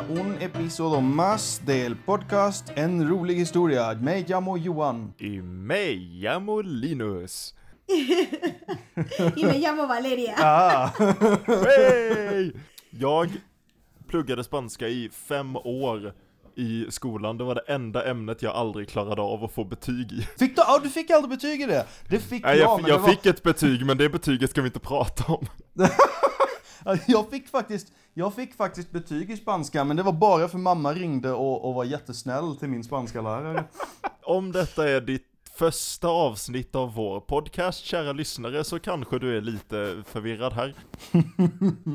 a un episodio más del podcast En rolig historia. Me llamo Johan. Y me llamo Linus. y me llamo Valeria. Ah. Hey! Jag pluggade spanska i fem år i skolan. Det var det enda ämnet jag aldrig klarade av att få betyg i. Fick du, ja, du fick aldrig betyg i det? Det fick Nej, jag, jag, men jag det var... fick ett betyg, men det betyget ska vi inte prata om. Jag fick faktiskt, jag fick faktiskt betyg i spanska, men det var bara för mamma ringde och, och var jättesnäll till min spanska lärare. Om detta är ditt första avsnitt av vår podcast, kära lyssnare, så kanske du är lite förvirrad här.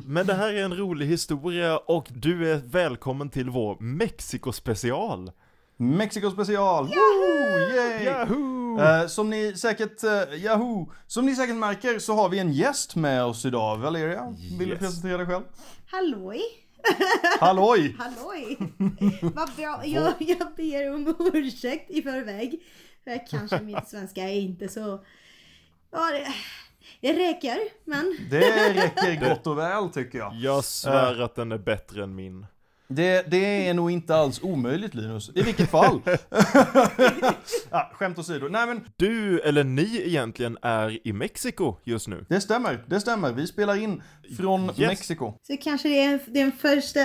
Men det här är en rolig historia och du är välkommen till vår Mexiko-special. Mexiko special! Woo! Yay! Yahoo! Eh, som ni säkert, uh, Yahoo! Som ni säkert märker så har vi en gäst med oss idag. Valeria, vill du Yes. presentera dig själv? Halloj! Halloj! Halloj! Vad bra. Jag, jag ber om ursäkt i förväg. För kanske mitt svenska är inte så... Ja, det, det räcker, men... Det räcker gott och väl tycker jag. Jag svär att den är bättre än min. Det, det är nog inte alls omöjligt Linus. I vilket fall. ja, skämt åsido. Nej men Du, eller ni egentligen, är i Mexiko just nu. det stämmer, det stämmer. Vi spelar in från Yes. Mexiko. Så kanske det är den första...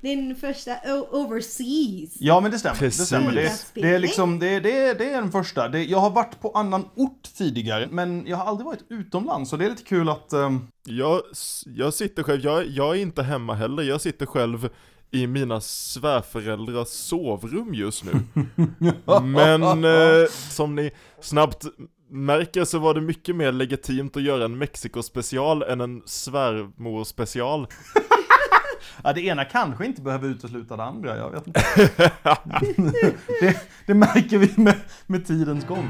Den första overseas. Ja men det stämmer. Precis. Det, stämmer. Det, det är liksom, det, det, det är den första. Det, jag har varit på annan ort tidigare, men jag har aldrig varit utomlands. Så det är lite kul att... ehm, Jag, jag sitter själv, jag, jag är inte hemma heller, jag sitter själv i mina svärföräldrars sovrum just nu. Men eh, som ni snabbt märker så var det mycket mer legitimt att göra en Mexiko-special än en svärmor-special. Ja, det ena kanske inte behöver utesluta det andra, jag vet inte. det, det märker vi med, med tidens gång.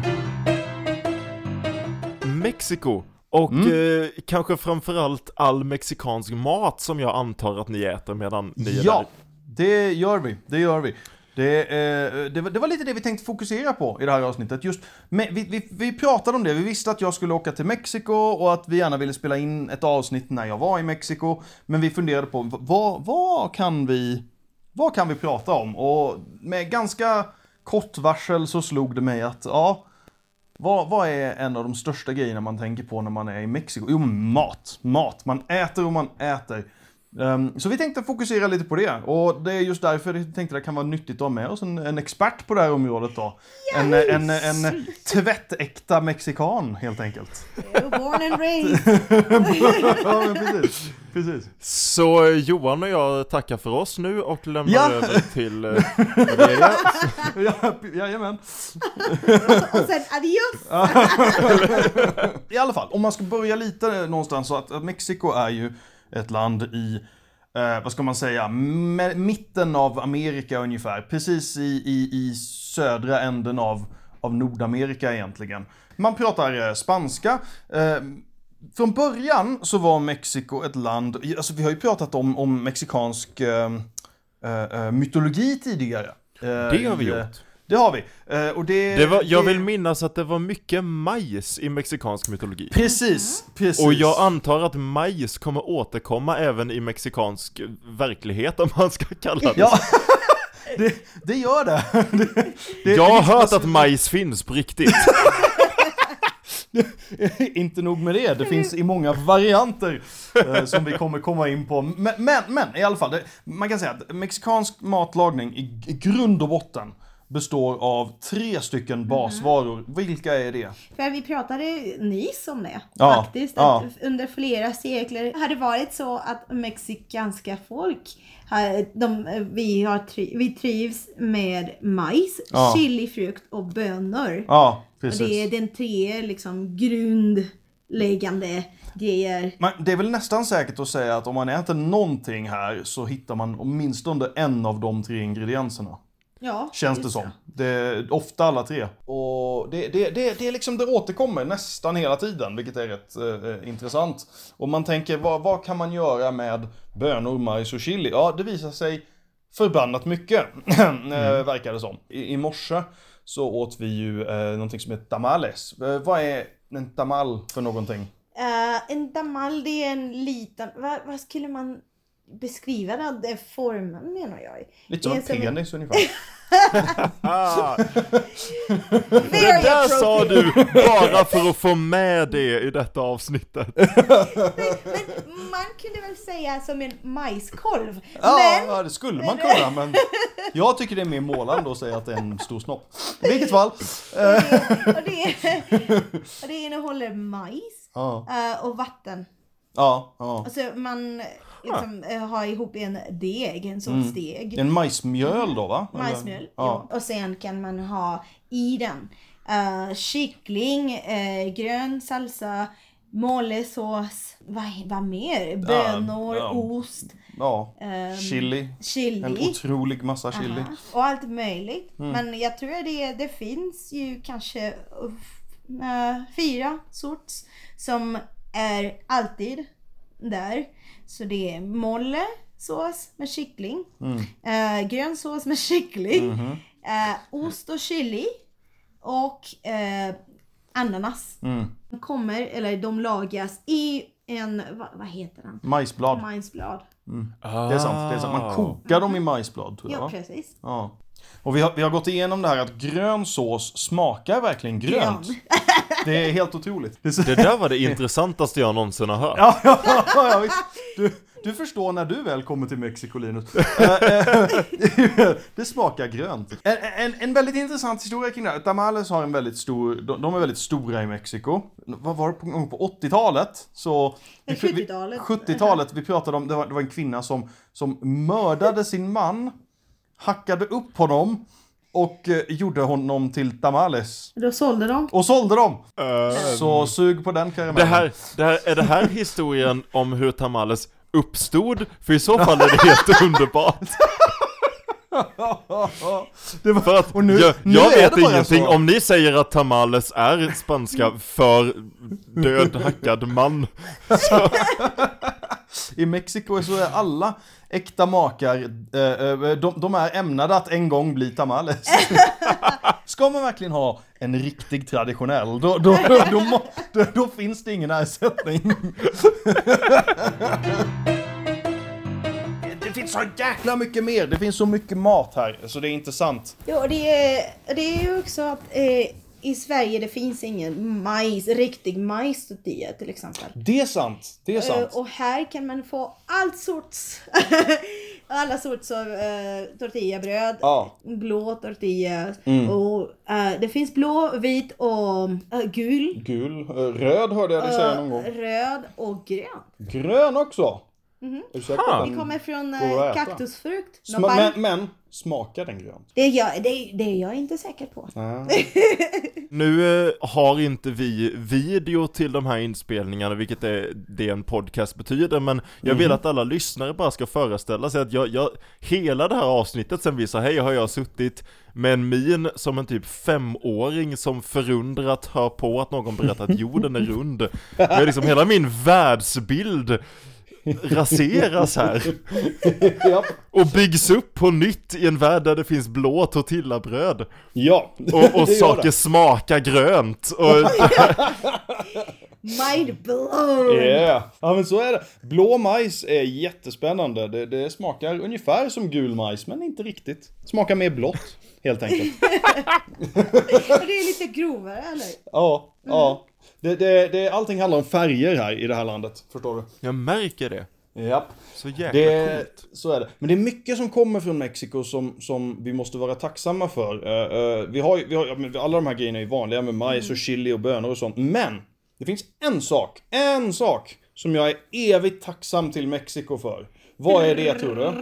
Mexiko! Och eh, kanske framförallt all mexikansk mat som jag antar att ni äter medan ni är Ja, där. det gör vi. Det gör vi. Det, eh, det, var, det var lite det vi tänkte fokusera på i det här avsnittet. Just, vi, vi, vi pratade om det, vi visste att jag skulle åka till Mexiko och att vi gärna ville spela in ett avsnitt när jag var i Mexiko. Men vi funderade på vad, vad, kan, vi, vad kan vi prata om? Och med ganska kort varsel så slog det mig att ja, vad, vad är en av de största grejerna man tänker på när man är i Mexiko? Jo, mat. Mat. Man äter och man äter. Ehm, så vi tänkte fokusera lite på det. Och det är just därför vi tänkte det kan vara nyttigt att ha med oss en, en expert på det här området då. En, en, en, en tvättäkta mexikan helt enkelt. Born and raised. ja, precis. Precis. Så Johan och jag tackar för oss nu och lämnar Ja. över till eh, Valeria. Ja, jajamän. Och sen adios! I alla fall, om man ska börja lite någonstans så att, att Mexiko är ju ett land i, eh, vad ska man säga, mitten av Amerika ungefär. Precis i, i, i södra änden av, av Nordamerika egentligen. Man pratar eh, spanska. Eh, från början så var Mexiko ett land, alltså vi har ju pratat om, om mexikansk eh, mytologi tidigare. Det har vi i, gjort. Det har vi. Och det, Det var, jag det- vill minnas att det var mycket majs i mexikansk mytologi. Precis, precis. Och jag antar att majs kommer återkomma även i mexikansk verklighet om man ska kalla det Ja, det, det gör det. det, det Jag har det- hört att majs finns på riktigt. Inte nog med det, det finns i många varianter eh, som vi kommer komma in på. Men, men, men i alla fall, det, man kan säga att mexikansk matlagning i, i grund och botten består av tre stycken basvaror. Vilka är det? För vi pratade nyss om det Ja, faktiskt. ja. Under flera sekler har det varit så att mexikanska folk, de, vi, har, vi trivs med majs, Ja. chilifrukt och bönor. Ja, och det är precis. den tre liksom grundläggande grejer. Men det är väl nästan säkert att säga att om man äter någonting här så hittar man åtminstone en av de tre ingredienserna. Ja, Känns det som. Det är ofta alla tre. Och det, det, det, det är liksom, det återkommer nästan hela tiden, vilket är rätt eh, intressant. Och man tänker, vad, vad kan man göra med bönor, majs och chili? Ja, det visar sig förbannat mycket, mm. verkar det som. I, I morse så åt vi ju eh, någonting som heter tamales. Eh, vad är en tamal för någonting? Eh, en damal det är en liten, vad, vad skulle man beskriva den formen menar jag. Lite som är som en- penis ungefär. Ah, Very det där sa du bara för att få med det i detta avsnittet. Men man kunde väl säga som en majskolv. Ja, Men ja, det skulle man kunna men jag tycker det är mer målande att säga att det är en stor snopp. I vilket fall. eh, och det, och det innehåller majs Ja, eh, och vatten. ja, ja. Alltså man liksom eh, har ihop en deg, en sorts deg. En majsmjöl då va? Majsmjöl. Ja. Och sen kan man ha i den uh, kyckling, eh, grön salsa, mollesås, vad, vad mer? Bönor, ja. ost, Ja, ehm, chili. chili. En otrolig massa chili. Aha. Och allt möjligt. Mm. Men jag tror det, det finns ju kanske uh, fyra sorts som är alltid där. Så det är molle sås med kyckling, Mm. eh, grön sås med kyckling, Mhm. eh, ost och chili och eh, ananas. Mm. De kommer, eller de lagas i en, vad, vad heter den? Majsblad. Majsblad. Det är sant. Det är sant. Man kokar dem i majsblad tror jag. Ja, precis. Ja. Och vi har, vi har gått igenom det här att grön sås smakar verkligen grönt. Grön. Det är helt otroligt. Det där var det intressantaste jag någonsin har hört. Ja, ja, ja, ja, visst. Du, du förstår när du väl kommer till Mexiko, Linus. Eh, eh, det smakar grönt. En, en, en väldigt intressant historia kring det här. Tamales har en väldigt stor, de, de är väldigt stora i Mexiko. Vad var det på, gång på 80-talet? Så... vi- vi- 70-talet. 70-talet, vi pratade om, det var, det var en kvinna som, som mördade sin man, hackade upp honom och eh, gjorde honom till tamales. Då sålde de. Och sålde dem! Eh, Så sug på den karamellen. det här, det här, är det här historien om hur tamales uppstod? För i så fall är det helt underbart. det var, För att Och nu- jag, nu jag vet ingenting, så. om ni säger att tamales är spanska för död hackad man. I Mexiko så är alla äkta makar, eh, eh, de, de är ämnade att en gång bli tamales. Ska man verkligen ha en riktig traditionell, då, då, då, då, må- då, då finns det ingen ersättning. Det finns så jäkla mycket mer, det finns så mycket mat här, så det är inte sant. Ja, och det är, det är ju också att eh, i Sverige det finns ingen majs, riktig majstortilla till exempel. Det är sant, det är sant. Eh, och här kan man få allt sorts, alla sorts av eh, tortillabröd. Ja. Blå tortilla. Mm. Och eh, det finns blå, vit och eh, gul. Gul, röd hörde jag dig säga någon gång. röd och grön. Grön också. På Ha. att Det kommer från eh, kaktusfrukt. Sma- Nopal. men, men, smakar den grönt? Det, är jag, det, det är jag inte säker på. Nu eh, har inte vi video till de här inspelningarna, vilket är det en podcast betyder, men jag vill att alla lyssnare bara ska föreställa sig att jag, jag hela det här avsnittet sen vi sa hej har jag suttit med en min som en typ femåring som förundrat hör på att någon berättar att jorden är rund. Det är liksom hela min världsbild raseras här ja. och byggs upp på nytt i en värld där det finns blå tortillabröd ja. och, och saker det. smakar grönt och Mind blown! Yeah. Ja men så är det. Blå majs är jättespännande. Det, det smakar ungefär som gul majs, men inte riktigt. Smakar mer blått, helt enkelt. Och det är lite grovare eller? Ja, ja. Det, det, det, allting handlar om färger här i det här landet, förstår du? Jag märker det. Japp. Så jäkla Det, coolt. så är det. Men det är mycket som kommer från Mexiko som, som vi måste vara tacksamma för. Eh, eh, vi har, vi har, alla de här grejerna är vanliga med majs och chili och bönor och sånt. Men! Det finns en sak, en sak som jag är evigt tacksam till Mexiko för. Vad är det tror du?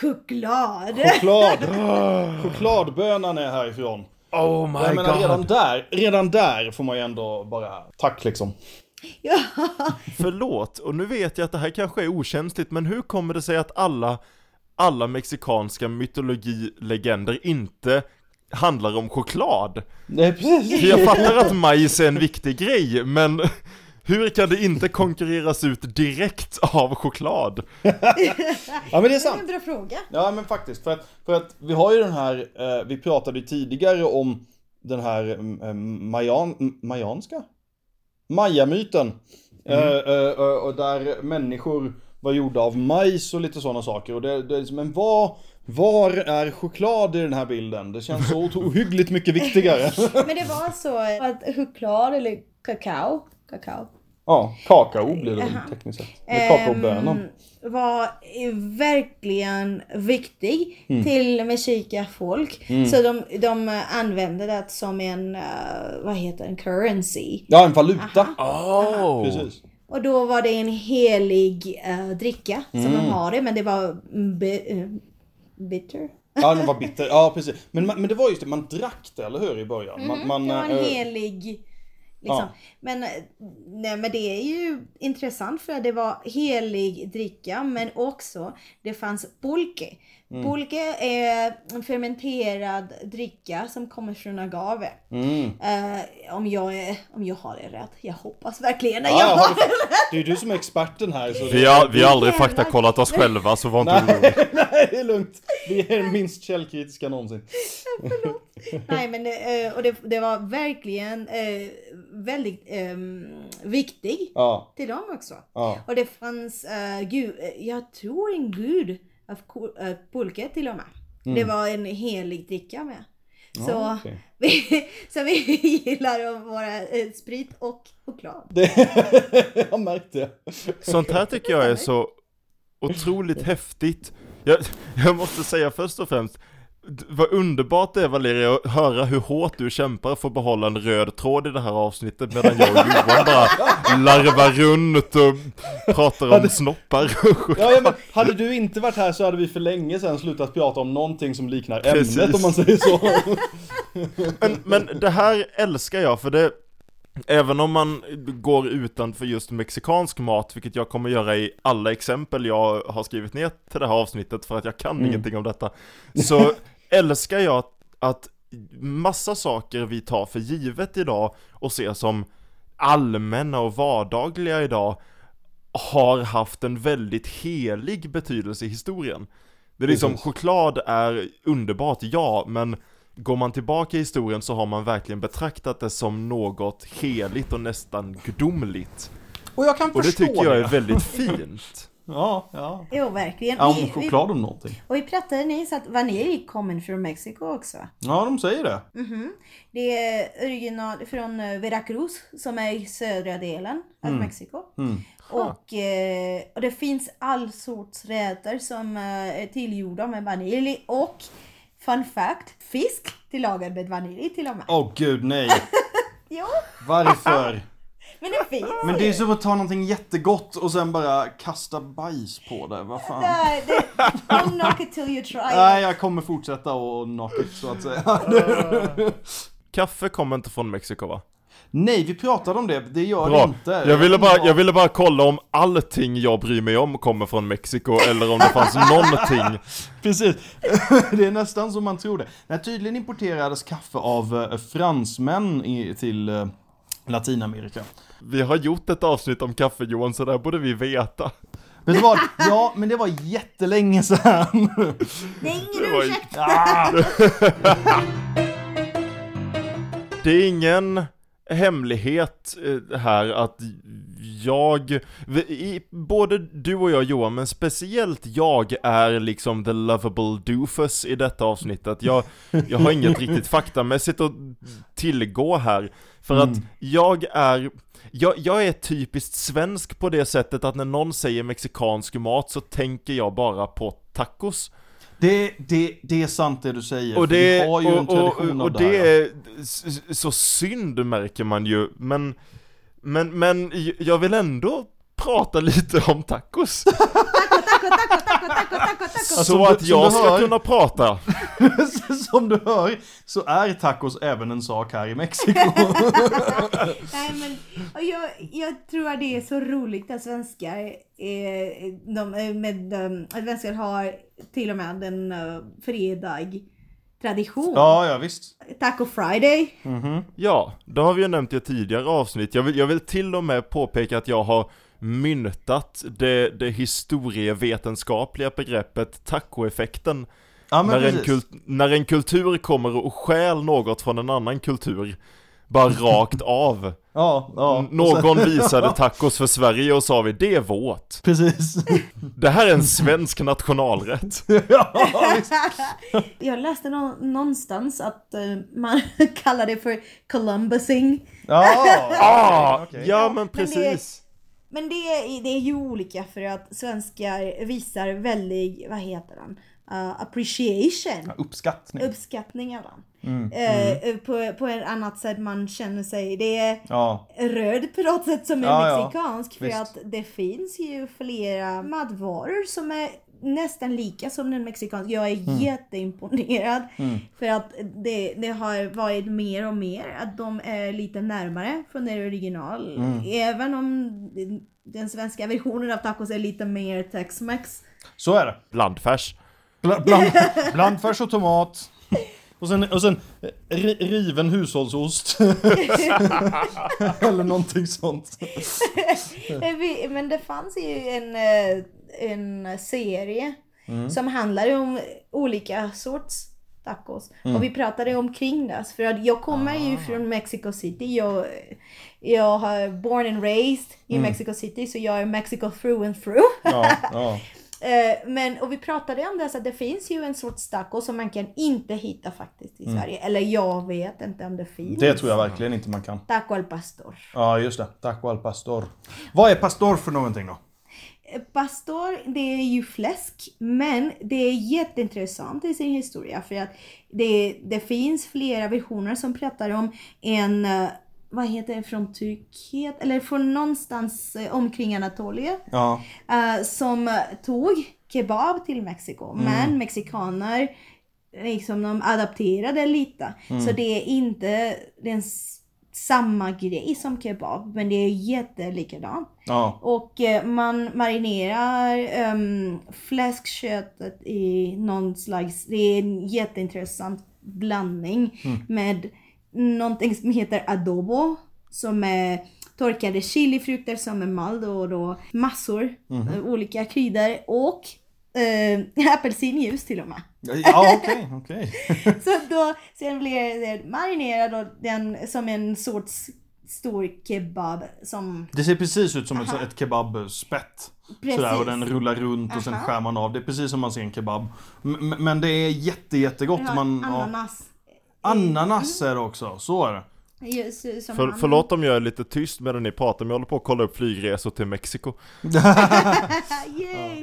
Choklad! Choklad! Chokladbönan är härifrån. Oh my Jag menar god. redan där, redan där får man ju ändå bara tack liksom. Ja. Förlåt, och nu vet jag att det här kanske är okänsligt, men hur kommer det sig att alla, alla mexikanska mytologilegender inte handlar om choklad? Nej precis. För jag fattar att majs är en viktig grej, men hur kan det inte konkurreras ut direkt av choklad? Ja men det är Det är sant. en bra fråga. Ja men faktiskt, för att, för att vi har ju den här, eh, vi pratade ju tidigare om den här eh, mayan, mayanska? Maya-myten. Eh, eh, eh, och där människor var gjorda av majs och lite sådana saker. Och det, det, är liksom, men vad, var är choklad i den här bilden? Det känns så ohyggligt mycket viktigare. Men det var så att choklad eller kakao, kakao ja, kakao blir det väl tekniskt sett. Med kakaobönor. ehm, var verkligen viktig Mm. till musikerfolk. Så de, de använde det som en, eh, vad heter en currency. Ja, en valuta. Oh. Precis. Och då var det en helig uh, dricka som Mm. de har det, men det var bi- eh, bitter. Ja, den var bitter. Ja, precis. Men, men det var just det, man drack det, eller hur? I början. Man, man, det var en eh, helig Liksom. Ja. Men, eh, nej, men det är ju intressant för det var helig dricka men också det fanns pulque. Mm. Pulque är en fermenterad dricka som kommer från agave. Mm. Eh, om, jag är, om jag har det rätt. Jag hoppas verkligen att Ja, jag har har- det rätt. Det är du som är experten här. Så Vi har, vi har aldrig faktakollat oss själva så var inte orolig. Nej, nej, det är lugnt. Vi är minst källkritiska någonsin. Nej men det, eh, och det, det var verkligen eh, väldigt ehm, viktig Ja, till dem också. ja. Och det fanns, uh, gud, eh, jag tror en gud av eh, pulke till och med. Det var en helig dricka med. Så, Ja, okej. vi, så vi gillar att vara eh, sprit och choklad. Det, jag har märkt det. Sånt här tycker jag är så otroligt häftigt. Jag, jag måste säga först och främst, vad underbart det är Valeria att höra hur hårt du kämpar för att behålla en röd tråd i det här avsnittet medan jag och Johan bara larvar runt och pratar om snoppar. Ja, ja, men hade du inte varit här så hade vi för länge sedan slutat prata om någonting som liknar Precis. ämnet om man säger så. Men, men det här älskar jag för det Även om man går utanför just mexikansk mat, vilket jag kommer göra i alla exempel jag har skrivit ner till det här avsnittet för att jag kan Mm. ingenting om detta Så älskar jag att, massa saker vi tar för givet idag och ser som allmänna och vardagliga idag har haft en väldigt helig betydelse i historien. Det är liksom, Precis. choklad är underbart, ja, men går man tillbaka i historien så har man verkligen betraktat det som något heligt och nästan gudomligt. Och jag kan Och det förstå tycker jag är väldigt fint. Ja, ja. Jo, verkligen. Ja, Vi- om choklad om någonting. och vi pratade nyss att vanilj kommer från Mexiko också. Ja, de säger det. Mhm. Det är original från eh, Veracruz som är i södra delen av Mexiko. Mm. Och, eh, och det finns all sorts rätter som eh, är tillgjorda med vanilj och fun fact, fisk tillagad med vanilj till och med. Åh gud, nej. Jo, Varför? men det finns Men det är ju. som att ta någonting jättegott och sen bara kasta bajs på det. Vad fan? Nej, det, don't knock it till you try Nej, it. jag kommer fortsätta och knock it så att säga. Kaffe kommer inte från Mexiko va? Nej, vi pratade om det. Det gör det Bra. inte. Jag ville, bara, jag ville bara kolla om allting jag bryr mig om kommer från Mexiko eller om det fanns någonting. Precis. Det är nästan som man tror det. Nej, tydligen importerades kaffe av eh, fransmän i, till eh, Latinamerika. Vi har gjort ett avsnitt om kaffe Johan, så där borde vi veta. Vet du vad? Ja, men det var jättelänge sedan. Det är ingen Det var ursäkt. Ah! Det är ingen hemlighet eh, här att jag, både du och jag Johan, men speciellt jag är liksom the lovable doofus i detta avsnittet. Jag, jag har inget riktigt faktamässigt att tillgå här, för att Mm. jag är jag, jag är typiskt svensk på det sättet att när någon säger mexikansk mat så tänker jag bara på tacos. Det, det, det är sant det du säger. Och det, vi har ju en och, och, tradition och, av och det det är så synd märker man ju, men, men, men jag vill ändå prata lite om tacos. Taco, taco, taco, taco, taco, taco. Alltså, så att jag du ska hör- kunna prata. Som du hör så är tacos även en sak här i Mexiko. Nej, men, och jag, jag tror att det är så roligt att svenskar, eh, de, eh, med, um, att svenskar har till och med en uh, fredag tradition. ja, ja visst. Taco Friday. Mhm. Ja, det har vi ju nämnt i ett tidigare avsnitt. Jag vill, jag vill till och med påpeka att jag har myntat det, det historievetenskapliga begreppet tacoeffekten. Ja, när, en precis. kult, när en kultur kommer och stjäl något från en annan kultur Bara rakt av. Ja, ja. Någon visade tacos för Sverige och sa vi, det är vårt. Precis. Det här är en svensk nationalrätt. ja, visst. Jag läste nå- någonstans att eh, man kallar det för Columbusing. Ja, Ah, okej. ja men Men det- precis. Men det, är- det är ju olika för att svenskar visar väldigt, vad heter den? Uh, appreciation. Uppskattning. Uppskattning av den. Mm, Eh, på, på ett annat sätt man känner sig, det är Ja, röd på något sätt som är Ja, ja. mexikansk för att det finns ju flera matvaror som är nästan lika som den mexikanska. Jag är Mm. jätteimponerad för att det, det har varit mer och mer att de är lite närmare från det original. Mm. Även om den svenska versionen av tacos är lite mer tex-mex. så är det. Blandfärs. Bland, bland, blandfärs och tomat. Och sen, och sen eh, ri, riven hushållsost. Eller någonting sånt. Men det fanns ju en, eh, en serie som handlade om olika sorts tacos. Och vi pratade omkring det. För att jag kommer ju från Mexico City. Jag, jag har born and raised i Mexico City så jag är Mexico through and through. Ja, ja. Eh, Men, och vi pratade om det, så att det finns ju en sorts taco som man kan inte hitta faktiskt i Sverige. Eller jag vet inte om det finns. Det tror jag verkligen inte man kan. Taco al pastor. Ja, just det. Taco al pastor. Vad är pastor för någonting då? Pastor, det är ju fläsk, men det är jätteintressant i sin historia för att det, det finns flera versioner som pratar om en, eh, vad heter det, från Turkiet eller från någonstans eh, omkring Anatolien Ja, eh, som tog kebab till Mexiko, men mexikaner liksom de adapterade lite. Så det är inte den samma grej som kebab, men det är jättelikadant. ja, Och eh, man marinerar um, fläskköttet i någon slags, det är en jätteintressant blandning med någonting som heter adobo. Som är torkade chilifrukter som är mald och då massor av olika kryddor och eh, apelsinjuice till och med. ja okej, okej. Så då, sen blir det marinerad och den som en sorts stor kebab som Det ser precis ut som ett, ett kebabspett. Precis. Sådär, och den rullar runt och sen Aha. skär man av. Det är precis som man ser en kebab. M- Men det är jätte, jättegott. Man, ja. ananas. Ananas är det också, så är det. Just, som För, förlåt om jag är lite tyst medan ni pratar, men jag håller på att kolla upp flygresor till Mexiko.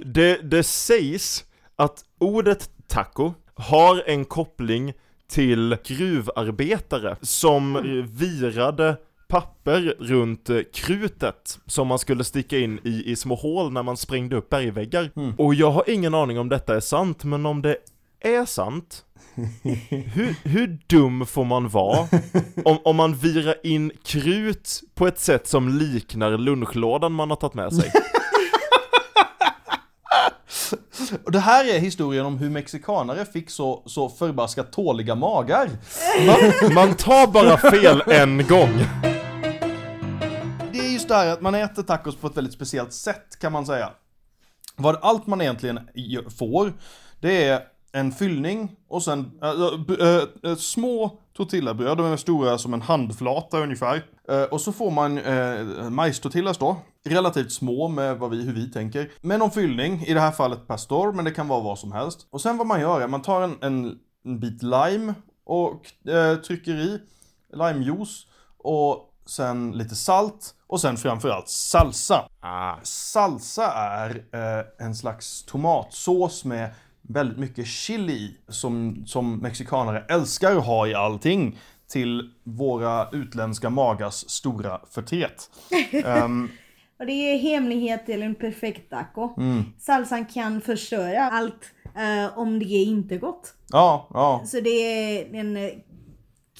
Det, det sägs att ordet taco har en koppling till gruvarbetare som virade papper runt eh, krutet som man skulle sticka in i, i små hål när man sprängde upp bergväggar. Och jag har ingen aning om detta är sant, men om det är sant, hur, hur dum får man vara om, om man virar in krut på ett sätt som liknar lunchlådan man har tagit med sig? Och det här är historien om hur mexikanare fick så, så förbaskat tåliga magar. Man, man tar bara fel en gång. Det är just det här att man äter tacos på ett väldigt speciellt sätt kan man säga. Vad allt man egentligen får, det är en fyllning och sen äh, äh, äh, små tortillabröd, de är stora som en handflata ungefär. Äh, och så får man äh, majstortillas då, relativt små med vad vi, hur vi tänker. Med någon fyllning, i det här fallet pastor, men det kan vara vad som helst. Och sen vad man gör är, man tar en, en, en bit lime och äh, trycker i limejuice och sen lite salt och sen framförallt salsa. Ah. Salsa är eh, en slags tomatsås med väldigt mycket chili som, som mexikanare älskar att ha i allting till våra utländska magars stora förtret. Ehm, Och det är hemlighet till en perfekt taco. Mm. Salsan kan förstöra allt eh, om det är inte gott. ja, ja. Så det är en eh,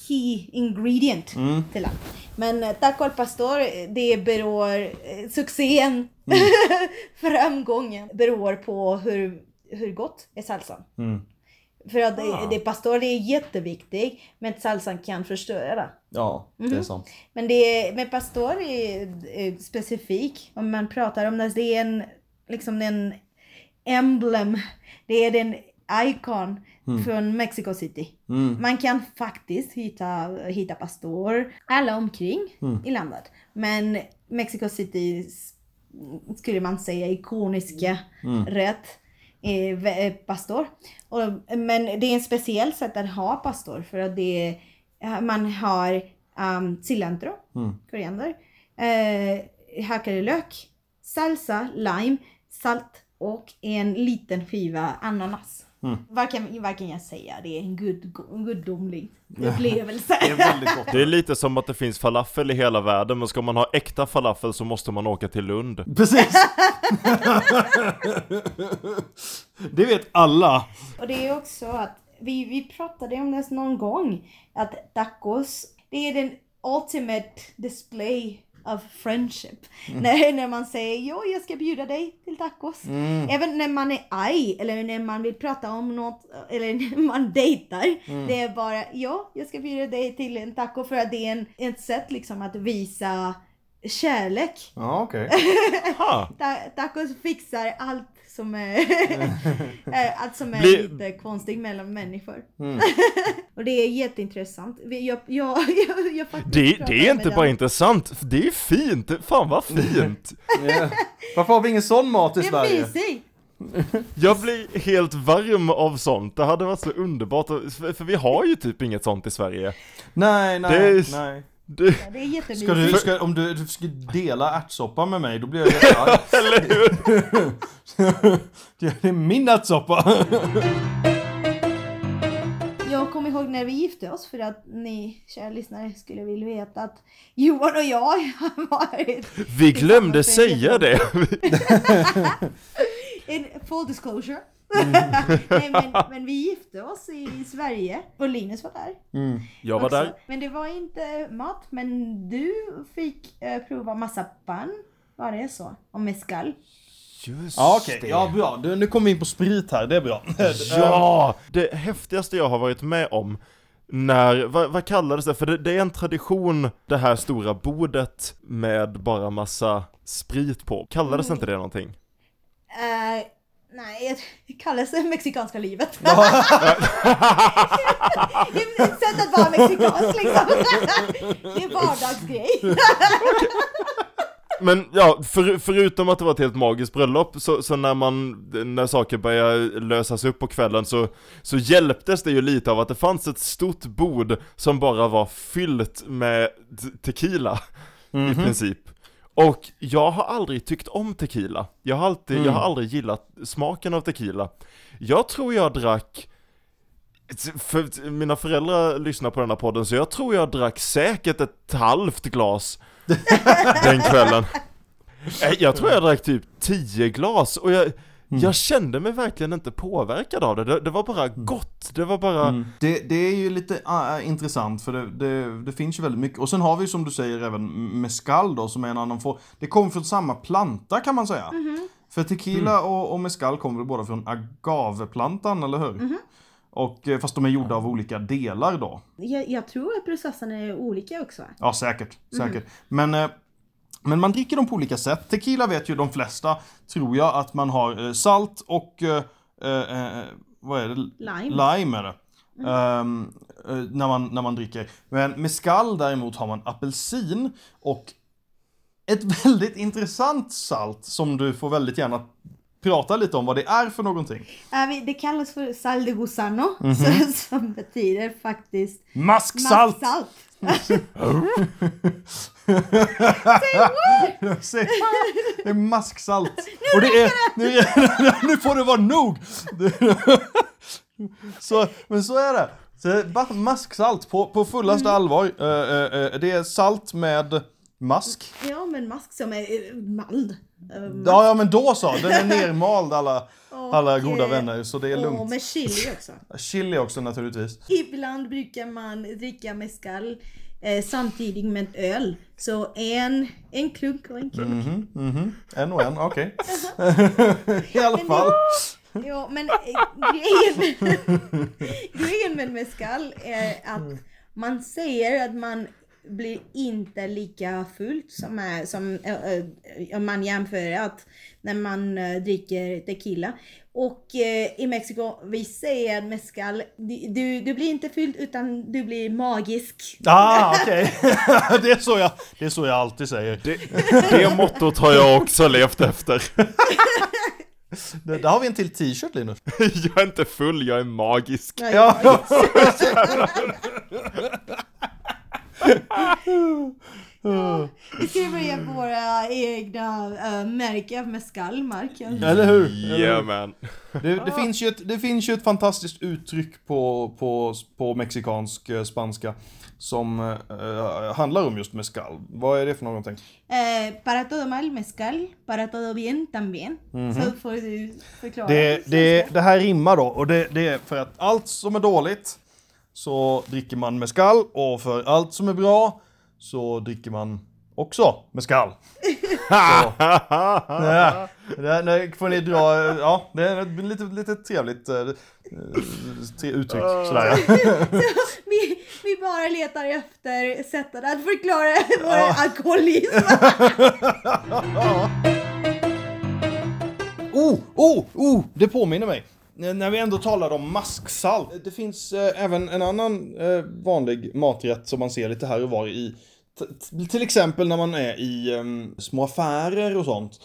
key ingredient Mm. till allt. Men eh, taco al pastor, det beror, succén, Mm. framgången beror på hur, hur gott är salsan. Mm. För att Ah. det, pastor är jätteviktigt, men salsan kan förstöra. Ja, det är sant. Men det med pastor är, är specifik. Om man pratar om det, det är en liksom en emblem. Det är den icon från Mexico City. Mm. Man kan faktiskt hitta, hitta pastor alla omkring i landet. Men Mexico City skulle man säga ikoniska rätt är vä- pastor. Och, men det är en speciell sätt att ha pastor för att det är, man har um, cilantro, koriander, eh, hackad lök, salsa, lime, salt och en liten skiva ananas. Vad, kan, vad kan jag säga? Det är en gud, gudomlig upplevelse. Det är väldigt gott. Det är lite som att det finns falafel i hela världen, men ska man ha äkta falafel så måste man åka till Lund. Precis! det vet alla. Och det är också att vi, vi pratade om det någon gång. Att tacos, det är den ultimate display of friendship. När, när man säger jo jag ska bjuda dig till tacos. Även när man är arg eller när man vill prata om något eller när man dejtar. Det är bara ja jag ska bjuda dig till en taco för att det är en, ett sätt liksom att visa kärlek. Ja, okej. Ha. Ta- tacos fixar allt som är, allt som är Bli- lite konstigt mellan människor. Mm. och det är jätteintressant. Jag, jag, jag, jag Det, det är inte bara intressant, det är fint! Fan vad fint! Ja. Varför har vi ingen sån mat i Det Sverige? mysigt! Jag blir helt varm av sånt, det hade varit så underbart, för, vi har ju typ inget sånt i Sverige. Nej, nej, är- nej. Det, Ja, det är jättemysigt. Ska du, ska, om du, du ska dela ärtsoppa med mig, då blir jag jättearg. eller hur? Det är min ärtsoppa! Jag kommer ihåg när vi gifte oss för att ni kära lyssnare skulle vilja veta att Johan och jag har varit Vi glömde säga det! En full disclosure. Mm. Nej, men, men vi gifte oss i, i Sverige och Linus var där. Mm. Jag var också. där. Men det var inte mat, men du fick eh, prova massa pan. Var det så? Och mescal. Just Ja, okej. det. Ja, bra. Du, nu kommer vi in på sprit här, det är bra. Ja! Det häftigaste jag har varit med om när, vad, vad kallades det? För det, det är en tradition, det här stora bordet med bara massa sprit på. Kallades inte det någonting? Eh, nej, det kallas det mexikanska livet. det är ett sätt att vara mexikansk liksom. det är vardagsgrej. Men ja, för, förutom att det var ett helt magiskt bröllop, så, så när man, när saker började lösas upp på kvällen så, så hjälptes det ju lite av att det fanns ett stort bord som bara var fyllt med te- tequila, i princip. Och jag har aldrig tyckt om tequila. Jag har alltid, jag har aldrig gillat smaken av tequila. Jag tror jag drack för mina föräldrar lyssnar på den här podden, så jag tror jag drack säkert ett halvt glas den kvällen. Eh, Jag tror jag drack typ 10 glas och jag, jag kände mig verkligen inte påverkad av det. Det, det var bara gott. Det var bara... Mm. Det, det är ju lite äh, intressant för det, det, det finns ju väldigt mycket. Och sen har vi som du säger även mescal då som är en annan form. Det kommer från samma planta kan man säga. För tequila och, och mescal kommer väl båda från agaveplantan, eller hur? Och, eh, fast de är gjorda av olika delar då. Jag, jag tror att processerna är olika också. Ja, säkert. säkert. Men, eh, men man dricker dem på olika sätt. Tequila vet ju de flesta, tror jag, att man har eh, salt och... Eh, eh, eh, vad är det? Lime. Lime är det. Ehm, eh, när, man, när man dricker. Men mescal däremot har man apelsin och ett väldigt intressant salt som du får väldigt gärna prata lite om vad det är för någonting. Äh, det kallas för sal de gusano, Mhm. så, som betyder faktiskt Masksalt! masksalt. Säg Det är masksalt. Och det är... Nu, nu får det vara nog! Så, men så är det. Så masksalt på, på fullaste allvar. Eh, eh, eh, det är salt med mask. Ja, men mask som är mald. Ja, ja men då så. Den är nermald alla, och, alla goda vänner. Så det är Och lugnt. med chili också. Chili också naturligtvis. Ibland brukar man dricka mescal eh, samtidigt med öl. Så en, en klunk och en klunk. Mhm, mhm. En och en, okej. I alla fall. Ja, men eh, grejen, grejen med mescal är att man säger att man blir inte lika fullt som, är, som eh, eh, om man jämför att när man eh, dricker tequila. Och eh, i Mexiko, vi säger mezcal, du, du, blir inte fylld utan du blir magisk. Ah, okej. det, är så jag, det är så jag alltid säger. Det, det mottot har jag också levt efter. Det, där har vi en till t-shirt Linus. Jag är inte full, jag är magisk. Ja, Ja. Vi ska ju börja på våra egna uh, märken med skallmarken. Eller hur? Yeah man. Det, det, finns ju ett, det finns ju ett fantastiskt uttryck på, på, på mexikansk eh, spanska som eh, handlar om just mezcal. Vad är det för någonting? Eh, para todo mal mezcal, para todo bien también. Så får du förklara. Det, det, det här rimmar då och det, det är för att allt som är dåligt så dricker man mezcal och för allt som är bra så dricker man också mezcal. Så, ja, det, det får ni dra, ja det är lite, lite trevligt eh, tre uttryck sådär. vi, vi bara letar efter sätten att förklara vår alkoholism. Oh, oh, oh! Det påminner mig. Eh, när vi ändå talar om masksalt. Det finns eh, även en annan eh, vanlig maträtt som man ser lite här och var i. T- till exempel när man är i eh, små affärer och sånt.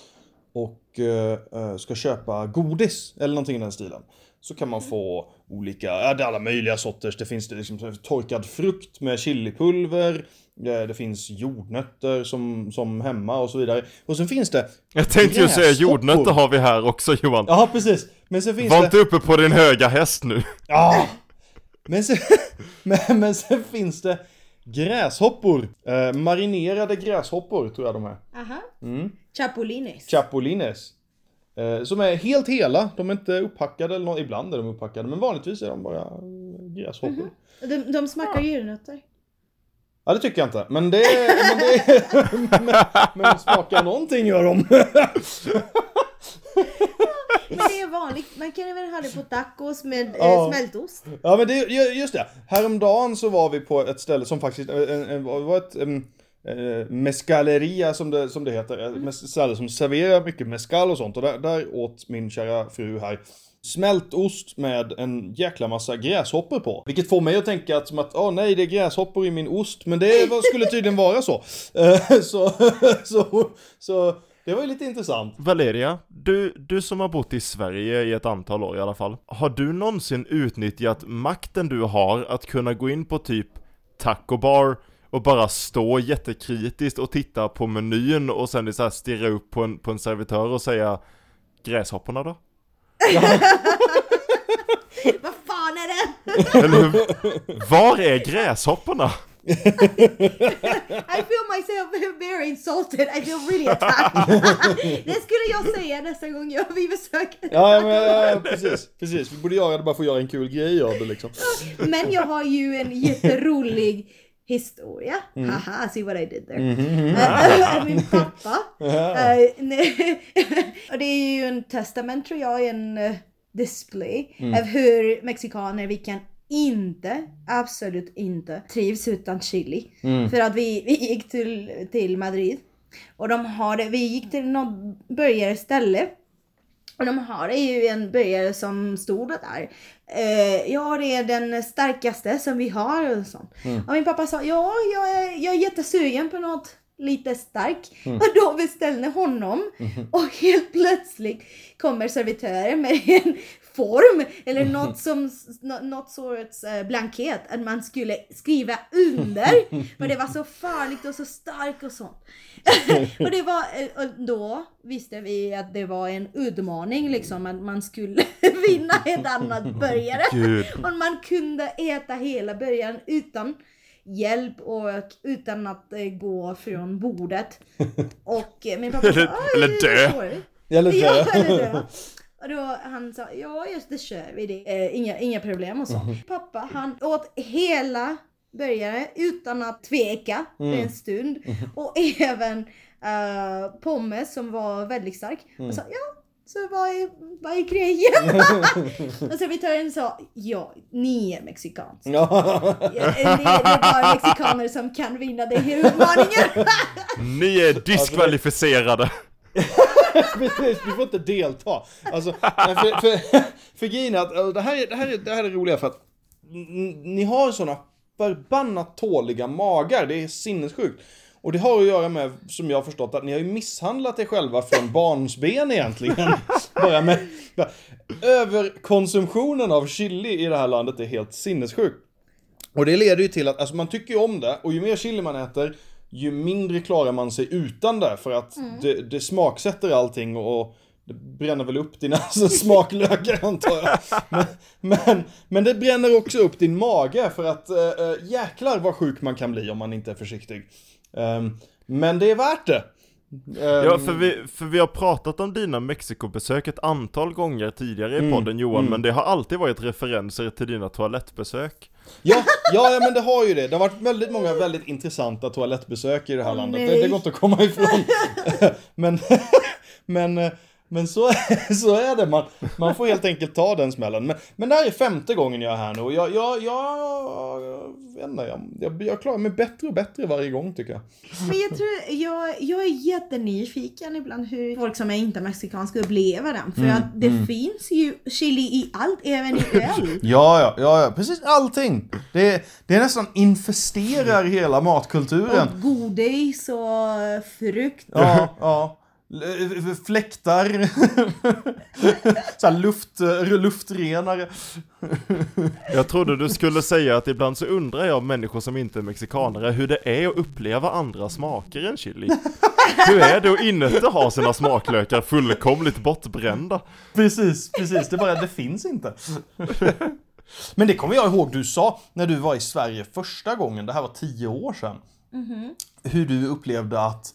Och eh, eh, ska köpa godis eller någonting i den stilen. Så kan man få olika, ja det är alla möjliga sorters. Det finns det liksom torkad frukt med chilipulver. eh, Det finns jordnötter som, som hemma och så vidare. Och sen finns det Jag tänkte ju säga jordnötter har vi här också Johan. Ja, precis. Men sen finns Var det... inte uppe på din höga häst nu. Ja! Men sen, men, men sen finns det gräshoppor. Eh, marinerade gräshoppor tror jag de är. Aha. Mm. Chapulines. Chapulines. Eh, som är helt hela. De är inte upphackade eller nå- ibland är de upphackade. Men vanligtvis är de bara eh, gräshoppor. de, de smakar djurnötter. Ja det tycker jag inte. Men det, men det men, men smakar någonting gör de. Men det är vanligt. Man kan även ha det på tacos med eh, Ja. smältost. Ja men det, ju- just det. Häromdagen så var vi på ett ställe som faktiskt eh, en, en, var ett uh, mescaleria som det, som det heter. Ställe som serverar mycket mescal och sånt. Och där, där åt min kära fru här smältost med en jäkla massa gräshoppor på. Vilket får mig att tänka att som att, åh nej det är gräshoppor i min ost. Men det var- skulle tydligen vara så. Eh, så, så, så det var ju lite intressant. Valeria, du, du som har bott i Sverige i ett antal år i alla fall. Har du någonsin utnyttjat makten du har att kunna gå in på typ taco bar och bara stå jättekritiskt och titta på menyn och sen så här stirra upp på en, på en servitör och säga Gräshopporna då? Vad fan är det? Eller hur? Var är gräshopporna? I feel myself very insulted. I feel really attacked. det skulle jag säga nästa gång jag vi besöker. Ja, men, ja, precis, precis. Vi borde göra det bara för att göra en kul grej av det liksom. Men jag har ju en jätterolig historia. Haha, see what I did there. Eh, min pappa. eh, och det är ju en testament tror jag, en eh, display av hur mexikaner, vi kan inte, absolut inte trivs utan chili. För att vi, vi gick till, till Madrid och de har det, vi gick till något burgarställe och de har ju en burgare som stod där. Eh, ja, det är den starkaste som vi har och sånt. Och min pappa sa, ja, jag är, jag är jättesugen på något lite stark. Och då beställde honom. Och helt plötsligt kommer servitören med en form eller något som nå- något sorts eh, blankett att man skulle skriva under. För det var så farligt och så starkt och sånt. och det var, eh, och då visste vi att det var en utmaning liksom att man skulle vinna ett annat burgare. Och man kunde äta hela burgaren utan hjälp och utan att eh, gå från bordet. Och min pappa sa, Eller- "Ah, eller dö." förstår vi." Eller Ja, dö. eller dö. Och då han sa, ja just det kör vi det. Eh, inga, inga problem och så. Pappa han åt hela burgare utan att tveka för en stund. Och även uh, pommes som var väldigt stark. Och sa, ja Så vad är, vad är grejen? och servitören sa, ja, ni är mexikansk. Ja. Det är det är bara mexikaner som kan vinna den här utmaningen. Ni är diskvalificerade! Precis, du får inte delta. Alltså, för, för, för grejen är att alltså, det här är det, här är, det här är roliga för att ni har sådana förbannat tåliga magar. Det är sinnessjukt. Och det har att göra med, som jag har förstått, att ni har ju misshandlat er själva från barnsben egentligen. Bara med, bara, överkonsumtionen av chili i det här landet är helt sinnessjuk. Och det leder ju till att, alltså man tycker ju om det, och ju mer chili man äter, ju mindre klarar man sig utan det. För att det, det smaksätter allting och det bränner väl upp dina alltså, smaklökar antar jag. Men, men, men det bränner också upp din mage för att äh, jäklar vad sjuk man kan bli om man inte är försiktig. Ehm, men det är värt det. Ehm, Ja, för vi, för vi har pratat om dina Mexikobesök ett antal gånger tidigare i podden Johan, men det har alltid varit referenser till dina toalettbesök. Ja, ja, ja, men det har ju det. Det har varit väldigt många väldigt intressanta toalettbesök i det här Åh, landet. Det, det går inte att komma ifrån. men, men, men så, så är det. Man, man får helt enkelt ta den smällen. Men, men det här är femte gången jag är här nu och jag, jag, jag, jag, inte, jag, jag, jag klarar mig bättre och bättre varje gång tycker jag. Men jag tror, jag, jag är jättenyfiken ibland hur folk som är inte mexikanska upplever den. För att det finns ju chili i allt, även i öl. Ja, ja, ja, ja, precis allting. Det, det är nästan infesterar hela matkulturen. Och godis och frukt. Ja, ja. Fläktar. så här luft, luftrenare. Jag trodde du skulle säga att ibland så undrar jag människor som inte är mexikanare hur det är att uppleva andra smaker än chili. Hur är det att inte ha sina smaklökar fullkomligt bortbrända? Precis, precis. Det bara, det finns inte. Men det kommer jag ihåg du sa när du var i Sverige första gången, det här var tio år sedan. Hur du upplevde att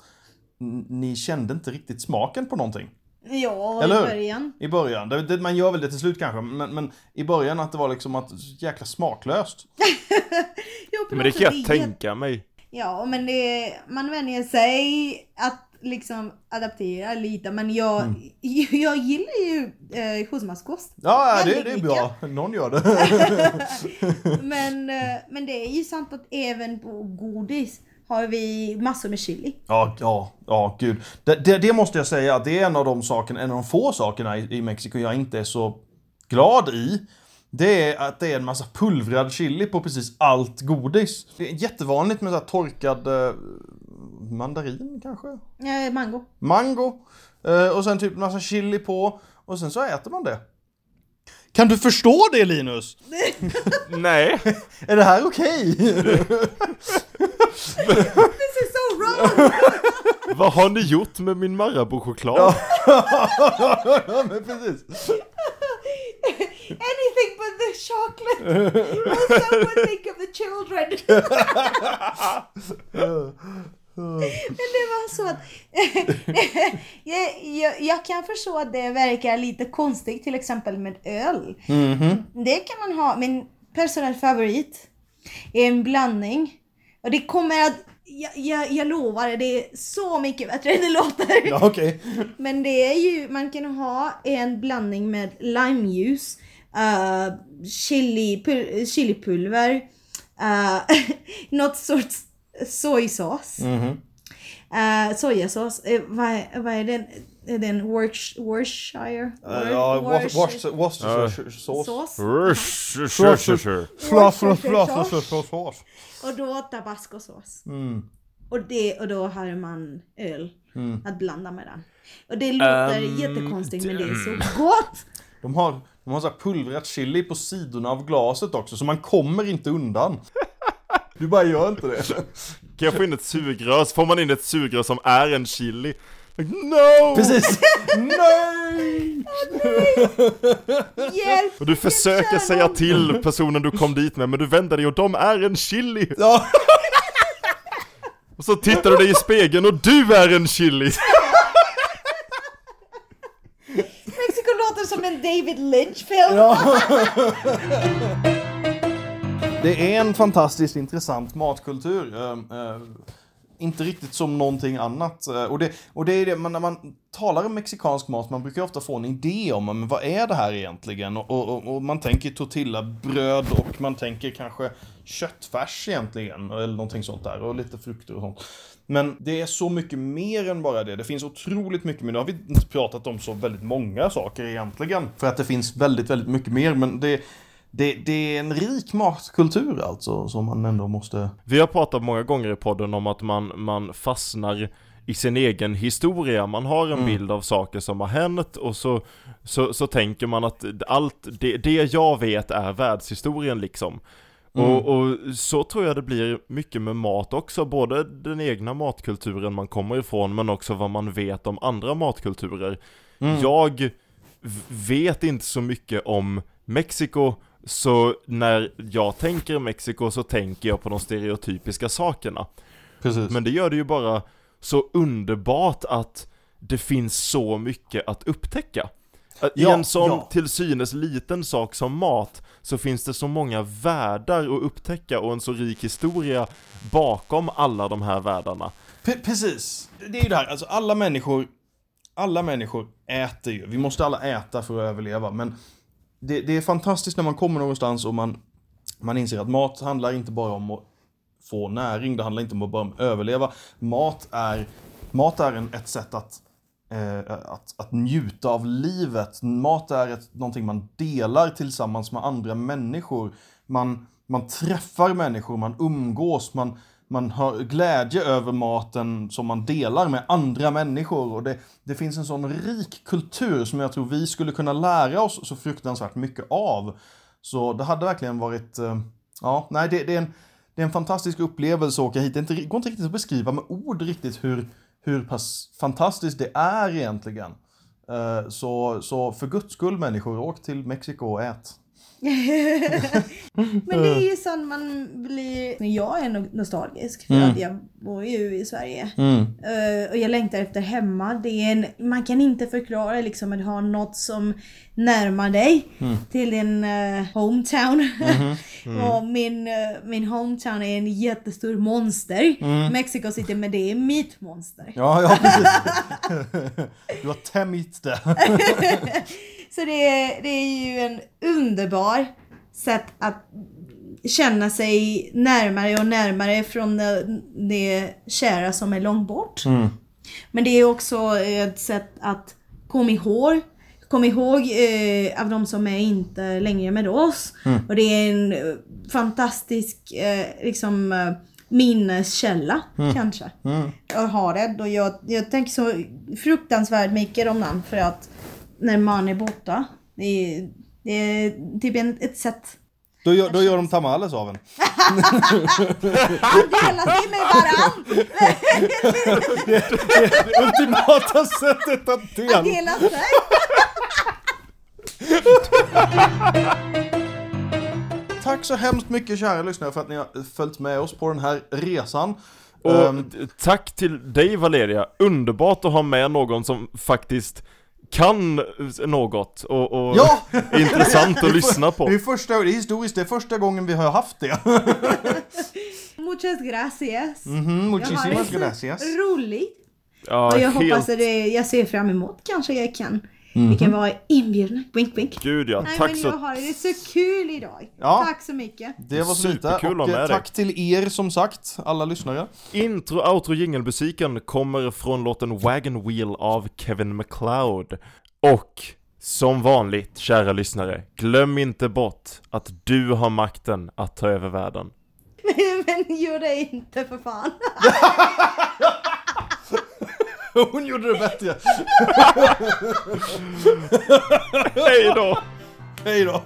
ni kände inte riktigt smaken på någonting. Ja, Eller i hur? början. I början. Det, det, man gör väl det till slut kanske, men, men i början att det var liksom att jäkla smaklöst. Jo, Men det kan jag tänka mig. Ja, men det, man vänjer sig att liksom adaptera lite. Men jag, Mm. jag gillar ju eh, husmanskost. Ja, det, det är bra. Någon gör det. Men, eh, men det är ju sant att även på godis har vi massor med chili. Ja, ja, ja, gud. Det, det, det måste jag säga, det är en av de sakerna, en av de få sakerna i, i Mexiko jag inte är så glad i. Det är att det är en massa pulvrad chili på precis allt godis. Det är jättevanligt med så här torkad eh, mandarin kanske? Eh, mango. Mango. Eh, och sen typ massa chili på. Och sen så äter man det. Kan du förstå det Linus? Nej, Är det här okej? This is so wrong! vad har ni gjort med min Marabou-choklad? ja, men precis. Anything but the chocolate! Will someone think of the children? Men det var så att jag, jag, jag kan förstå att det verkar lite konstigt till exempel med öl. Det kan man ha, min personal favorit är en blandning. Och det kommer att, jag, jag, jag lovar, det är så mycket bättre än det låter. Ja, okej. Men det är ju, man kan ha en blandning med limejuice, uh, chili, pul- chilipulver, uh, något sorts sojsås. Mhm. Uh, sojasås, uh, vad, är- vad är den? Är den Worcestershire? Eh, Ja, Worcestershire Worcestershire sås. sås. Rush, sure, sure, sure. Fluff, fluff, Worcestershire fluff, fluff, sås. fluff, fluff. Och då tabascosås. Mm. Och, det, och då har man öl att blanda med den. Och det låter Ehm, jättekonstigt men det är så gott! De har, de har så här pulvrat chili på sidorna av glaset också, så man kommer inte undan. Du bara gör inte det. Kan jag få in ett sugrör? Så får man in ett sugrör som är en chili. No! Precis. Nej! Hjälp! Och du försöker säga till personen du kom dit med, men du vänder dig och de är en chili! Ja. Och så tittar du dig i spegeln och du är en chili! Mexiko låter som en David Lynch-film. Det är en fantastiskt intressant matkultur. Eh, eh, inte riktigt som någonting annat. Eh, och det, och det är det, man, när man talar om mexikansk mat, man brukar ofta få en idé om men vad är det här egentligen? Och, och, och- man tänker tortillabröd och man tänker kanske köttfärs egentligen, eller någonting sånt där, och lite frukter och sånt. Men det är så mycket mer än bara det. Det finns otroligt mycket men Nu har vi inte pratat om så väldigt många saker egentligen. För att det finns väldigt, väldigt mycket mer. Men det, det, det är en rik matkultur alltså, som man ändå måste... Vi har pratat många gånger i podden om att man, man fastnar i sin egen historia, man har en bild av saker som har hänt och så, så, så tänker man att allt, det, det jag vet är världshistorien liksom. Och, och så tror jag det blir mycket med mat också, både den egna matkulturen man kommer ifrån men också vad man vet om andra matkulturer. Jag v- vet inte så mycket om Mexiko, så när jag tänker Mexiko så tänker jag på de stereotypiska sakerna. Precis. Men det gör det ju bara så underbart att det finns så mycket att upptäcka. I Ja, en sån ja. till synes liten sak som mat så finns det så många världar att upptäcka och en så rik historia bakom alla de här världarna. Pre- precis. Det är ju det här, alltså alla människor, alla människor äter ju. Vi måste alla äta för att överleva, men det, det är fantastiskt när man kommer någonstans och man, man inser att mat handlar inte bara om att få näring, det handlar inte bara om att överleva. Mat är, mat är en, ett sätt att, eh, att, att njuta av livet. Mat är ett, någonting man delar tillsammans med andra människor. Man, man träffar människor, man umgås, man, man har glädje över maten som man delar med andra människor. Och det, det finns en sån rik kultur som jag tror vi skulle kunna lära oss så fruktansvärt mycket av. Så det hade verkligen varit, eh, ja, nej det, det, är en, det är en fantastisk upplevelse att åka hit. Det inte, går inte riktigt att beskriva med ord riktigt hur, hur pass fantastiskt det är egentligen. Eh, så, så för guds skull människor, åk till Mexiko och ät. Men det är ju sånt man blir... Men jag är nostalgisk för Mm. att jag bor ju i Sverige. Eh, och jag längtar efter hemma. Det är en, man kan inte förklara liksom att ha något som närmar dig Mm. till din eh, hometown. Mm-hmm. och min, eh, min hometown är en jättestor monster. Mm. Mexico City, men det är mitt monster. Ja, ja precis. du har tämjt det. Så det är, det är ju en underbar sätt att känna sig närmare och närmare från det, det kära som är långt bort. Men det är också ett sätt att komma ihåg Kom ihåg eh, av de som är inte längre med oss. Och det är en eh, fantastisk eh, liksom, eh, minneskälla kanske. Jag har det och jag, jag tänker så fruktansvärt mycket om den för att när man är borta, det är, det är typ en, ett sätt Då gör, då gör de tamales av en. delas det med varann. Det ultimata sättet att dela. Dela sig. Tack så hemskt mycket kära lyssnare för att ni har följt med oss på den här resan. Och t- tack till dig Valeria, underbart att ha med någon som faktiskt kan något och, och Ja! är intressant att lyssna på. Det är, första, det är historiskt, det är första gången vi har haft det. Muchas gracias. Jag har muchísimas gracias. roligt. Ja, och jag helt, hoppas att det, jag ser fram emot kanske jag kan. Vi Mhm. kan vara inbjudna. Wink wink. Gud ja, Nej tack men så jag har det så kul idag. Ja. Tack så mycket. Det var så. Superkul att Och ha eh, med dig. tack till er som sagt, alla lyssnare. Intro, outro, jingelmusiken kommer från låten Wagon Wheel av Kevin MacLeod. Och som vanligt, kära lyssnare, glöm inte bort att du har makten att ta över världen. men gör det inte för fan. Hon gjorde det bättre. Hej då! Hej då.